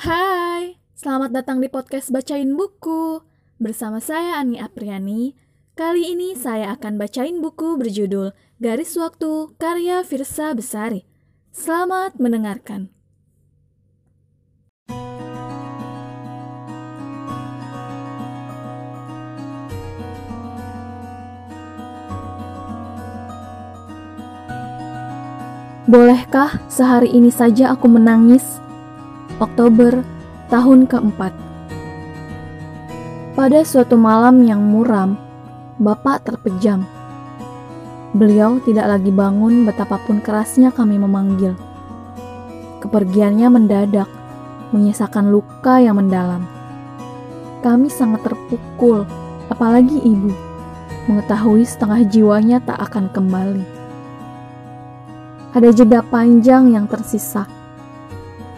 Hai, selamat datang di podcast Bacain Buku. Bersama saya Ani Apriani. Kali ini saya akan bacain buku berjudul Garis Waktu karya Firsa Besari. Selamat mendengarkan. Bolehkah sehari ini saja aku menangis? Oktober tahun keempat. Pada suatu malam yang muram, Bapak terpejam. Beliau tidak lagi bangun betapapun kerasnya kami memanggil. Kepergiannya mendadak, menyisakan luka yang mendalam. Kami sangat terpukul, apalagi ibu, mengetahui setengah jiwanya tak akan kembali. Ada jeda panjang yang tersisa.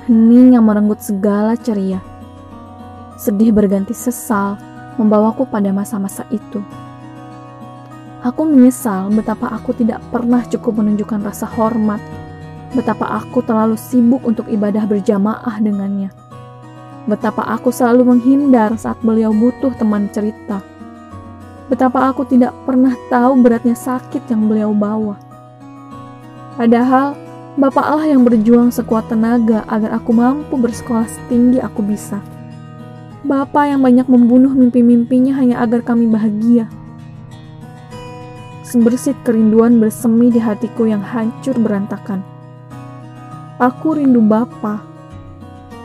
Hening yang merenggut segala ceria. Sedih berganti sesal membawaku pada masa-masa itu. Aku menyesal betapa aku tidak pernah cukup menunjukkan rasa hormat, betapa aku terlalu sibuk untuk ibadah berjamaah dengannya, betapa aku selalu menghindar saat beliau butuh teman cerita, betapa aku tidak pernah tahu beratnya sakit yang beliau bawa Padahal, Bapaklah yang berjuang sekuat tenaga agar aku mampu bersekolah setinggi aku bisa. Bapak yang banyak membunuh mimpi-mimpinya hanya agar kami bahagia. Sebersit kerinduan bersemi di hatiku yang hancur berantakan. Aku rindu Bapak.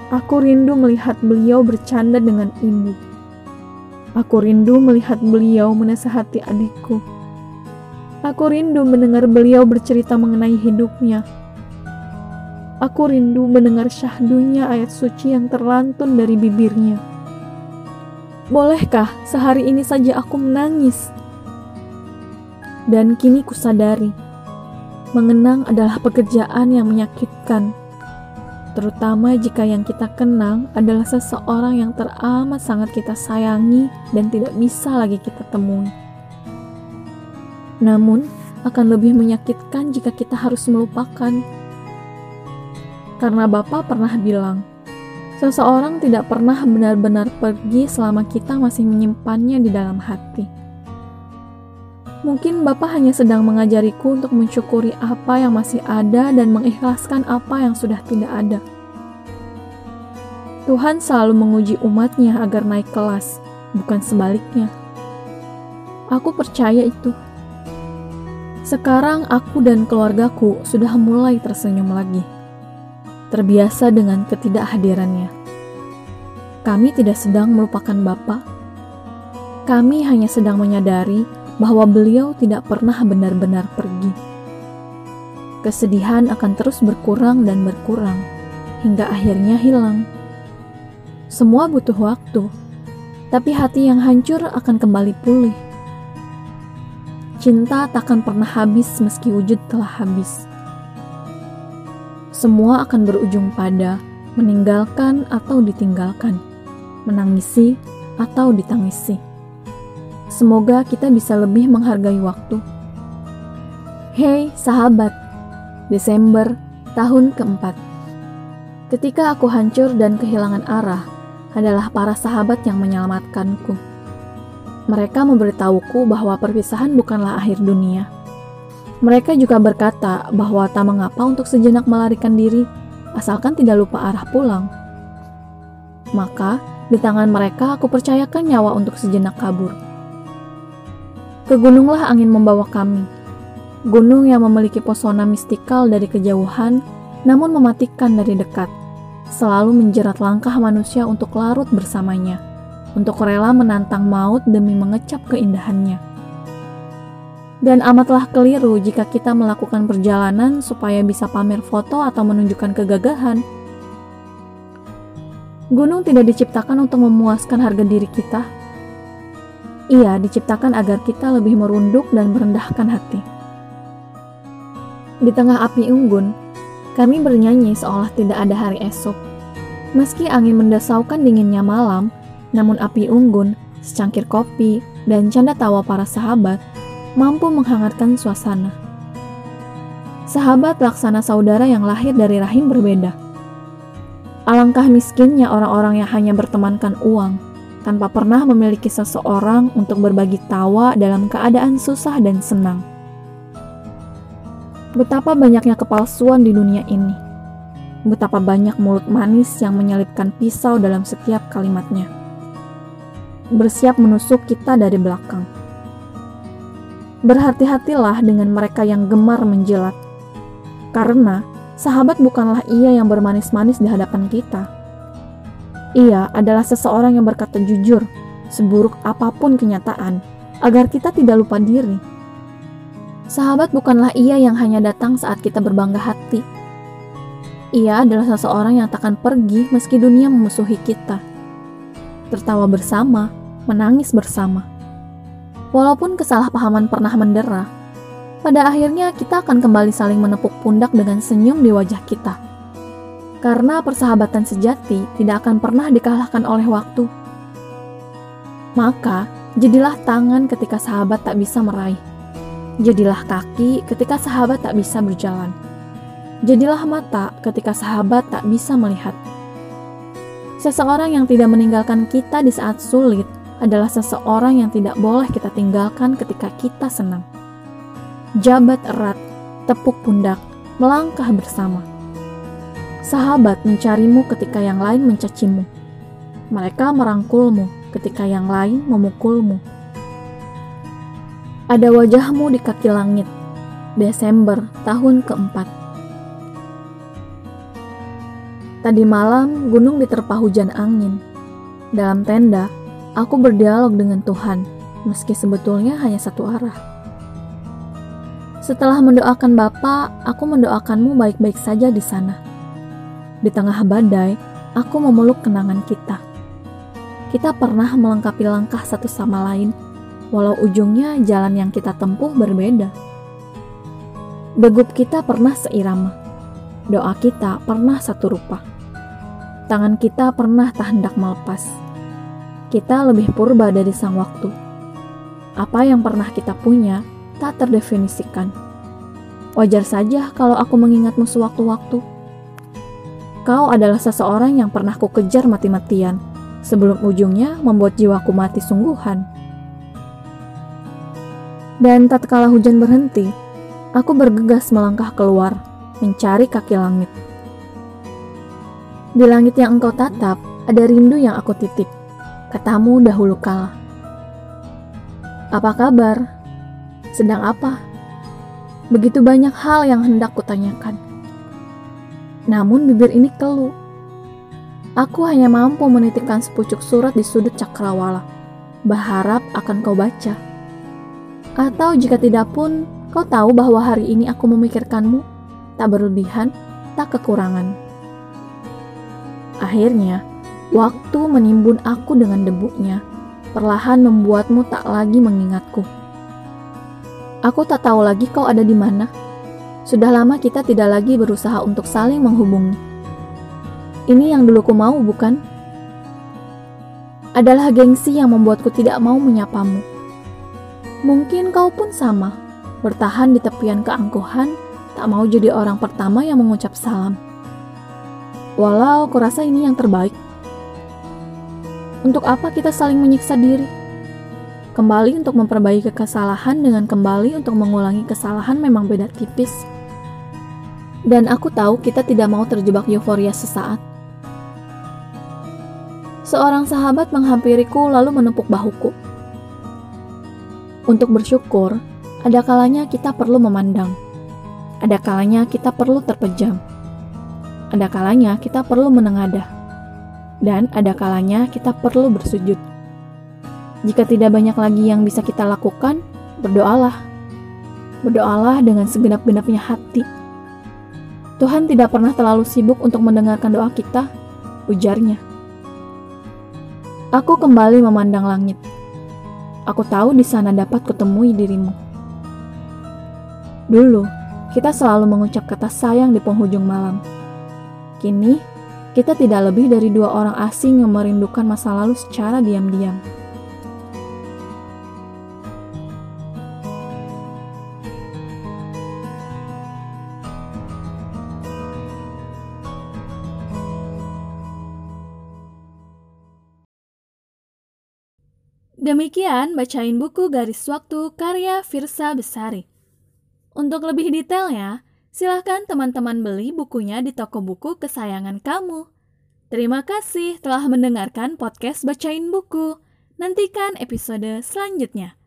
Aku rindu melihat beliau bercanda dengan ibu. Aku rindu melihat beliau menasehati adikku. Aku rindu mendengar beliau bercerita mengenai hidupnya. Aku rindu mendengar syahdunya ayat suci yang terlantun dari bibirnya. Bolehkah sehari ini saja aku menangis? Dan kini kusadari, mengenang adalah pekerjaan yang menyakitkan, terutama jika yang kita kenang adalah seseorang yang teramat sangat kita sayangi dan tidak bisa lagi kita temui. Namun, akan lebih menyakitkan jika kita harus melupakan. Karena Bapak pernah bilang, seseorang tidak pernah benar-benar pergi selama kita masih menyimpannya di dalam hati. Mungkin Bapak hanya sedang mengajariku untuk mensyukuri apa yang masih ada dan mengikhlaskan apa yang sudah tidak ada. Tuhan selalu menguji umatnya agar naik kelas, bukan sebaliknya. Aku percaya itu. Sekarang aku dan keluargaku sudah mulai tersenyum lagi. Terbiasa dengan ketidakhadirannya. Kami tidak sedang melupakan Bapak. Kami hanya sedang menyadari bahwa beliau tidak pernah benar-benar pergi. Kesedihan akan terus berkurang dan berkurang hingga akhirnya hilang. Semua butuh waktu, tapi hati yang hancur akan kembali pulih Cinta takkan pernah habis meski wujud telah habis. Semua akan berujung pada meninggalkan atau ditinggalkan, menangisi atau ditangisi. Semoga kita bisa lebih menghargai waktu. Hei sahabat, Desember tahun keempat. Ketika aku hancur dan kehilangan arah, adalah para sahabat yang menyelamatkanku. Mereka memberitahuku bahwa perpisahan bukanlah akhir dunia. Mereka juga berkata bahwa tak mengapa untuk sejenak melarikan diri, asalkan tidak lupa arah pulang. Maka, di tangan mereka aku percayakan nyawa untuk sejenak kabur. Ke gununglah angin membawa kami. Gunung yang memiliki pesona mistikal dari kejauhan, namun mematikan dari dekat. Selalu menjerat langkah manusia untuk larut bersamanya untuk rela menantang maut demi mengecap keindahannya. Dan amatlah keliru jika kita melakukan perjalanan supaya bisa pamer foto atau menunjukkan kegagahan. Gunung tidak diciptakan untuk memuaskan harga diri kita. Ia diciptakan agar kita lebih merunduk dan merendahkan hati. Di tengah api unggun, kami bernyanyi seolah tidak ada hari esok. Meski angin mendasaukan dinginnya malam, namun api unggun, secangkir kopi, dan canda tawa para sahabat mampu menghangatkan suasana. Sahabat laksana saudara yang lahir dari rahim berbeda. Alangkah miskinnya orang-orang yang hanya bertemankan uang, tanpa pernah memiliki seseorang untuk berbagi tawa dalam keadaan susah dan senang. Betapa banyaknya kepalsuan di dunia ini. Betapa banyak mulut manis yang menyelipkan pisau dalam setiap kalimatnya. Bersiap menusuk kita dari belakang. Berhati-hatilah dengan mereka yang gemar menjilat. Karena sahabat bukanlah ia yang bermanis-manis di hadapan kita. Ia adalah seseorang yang berkata jujur, seburuk apa pun kenyataan, agar kita tidak lupa diri. Sahabat bukanlah ia yang hanya datang saat kita berbangga hati. Ia adalah seseorang yang takkan pergi meski dunia memusuhi kita. Tertawa bersama, menangis bersama. Walaupun kesalahpahaman pernah mendera, pada akhirnya kita akan kembali saling menepuk pundak dengan senyum di wajah kita. Karena persahabatan sejati tidak akan pernah dikalahkan oleh waktu. Maka, jadilah tangan ketika sahabat tak bisa meraih. Jadilah kaki ketika sahabat tak bisa berjalan. Jadilah mata ketika sahabat tak bisa melihat. Seseorang yang tidak meninggalkan kita di saat sulit adalah seseorang yang tidak boleh kita tinggalkan ketika kita senang jabat erat, tepuk pundak, melangkah bersama. Sahabat mencarimu ketika yang lain mencacimu. Mereka merangkulmu ketika yang lain memukulmu. Ada wajahmu di kaki langit. Desember tahun keempat. Tadi malam gunung diterpa hujan angin. Dalam tenda, aku berdialog dengan Tuhan, meski sebetulnya hanya satu arah. Setelah mendoakan Bapak, aku mendoakanmu baik-baik saja di sana. Di tengah badai, aku memeluk kenangan kita. Kita pernah melengkapi langkah satu sama lain, walau ujungnya jalan yang kita tempuh berbeda. Degup kita pernah seirama, doa kita pernah satu rupa. Tangan kita pernah tak hendak melepas. Kita lebih purba dari sang waktu. Apa yang pernah kita punya tak terdefinisikan. Wajar saja kalau aku mengingatmu sewaktu-waktu. Kau adalah seseorang yang pernah ku kejar mati-matian, sebelum ujungnya membuat jiwaku mati sungguhan. Dan tatkala hujan berhenti, aku bergegas melangkah keluar, mencari kaki langit. Di langit yang engkau tatap, ada rindu yang aku titip. Katamu dahulu kala. Apa kabar? Sedang apa? Begitu banyak hal yang hendak kutanyakan. Namun bibir ini keluh. Aku hanya mampu menitipkan sepucuk surat di sudut cakrawala, berharap akan kau baca. Atau jika tidak pun, kau tahu bahwa hari ini aku memikirkanmu, tak berlebihan, tak kekurangan. Akhirnya, waktu menimbun aku dengan debunya, perlahan membuatmu tak lagi mengingatku. Aku tak tahu lagi kau ada di mana. Sudah lama kita tidak lagi berusaha untuk saling menghubungi. Ini yang dulu ku mau, bukan? Adalah gengsi yang membuatku tidak mau menyapamu. Mungkin kau pun sama, bertahan di tepian keangkuhan, tak mau jadi orang pertama yang mengucap salam. Walau kurasa ini yang terbaik. Untuk apa kita saling menyiksa diri? Kembali untuk memperbaiki kesalahan dengan kembali untuk mengulangi kesalahan memang beda tipis. Dan aku tahu kita tidak mau terjebak euforia sesaat. Seorang sahabat menghampiriku lalu menepuk bahuku. Untuk bersyukur, ada kalanya kita perlu memandang. Ada kalanya kita perlu terpejam. Ada kalanya kita perlu menengadah. Dan ada kalanya kita perlu bersujud. Jika tidak banyak lagi yang bisa kita lakukan, berdoalah. Berdoalah dengan segenap-genapnya hati. Tuhan tidak pernah terlalu sibuk untuk mendengarkan doa kita, ujarnya. Aku kembali memandang langit. Aku tahu di sana dapat kutemui dirimu. Dulu, kita selalu mengucap kata sayang di penghujung malam. Kini, kita tidak lebih dari dua orang asing yang merindukan masa lalu secara diam-diam. Demikian bacain buku Garis Waktu karya Firsa Besari. Untuk lebih detailnya, silahkan teman-teman beli bukunya di toko buku kesayangan kamu. Terima kasih telah mendengarkan podcast Bacain Buku. Nantikan episode selanjutnya.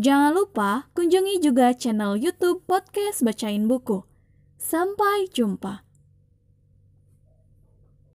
Jangan lupa kunjungi juga channel YouTube Podcast Bacain Buku. Sampai jumpa.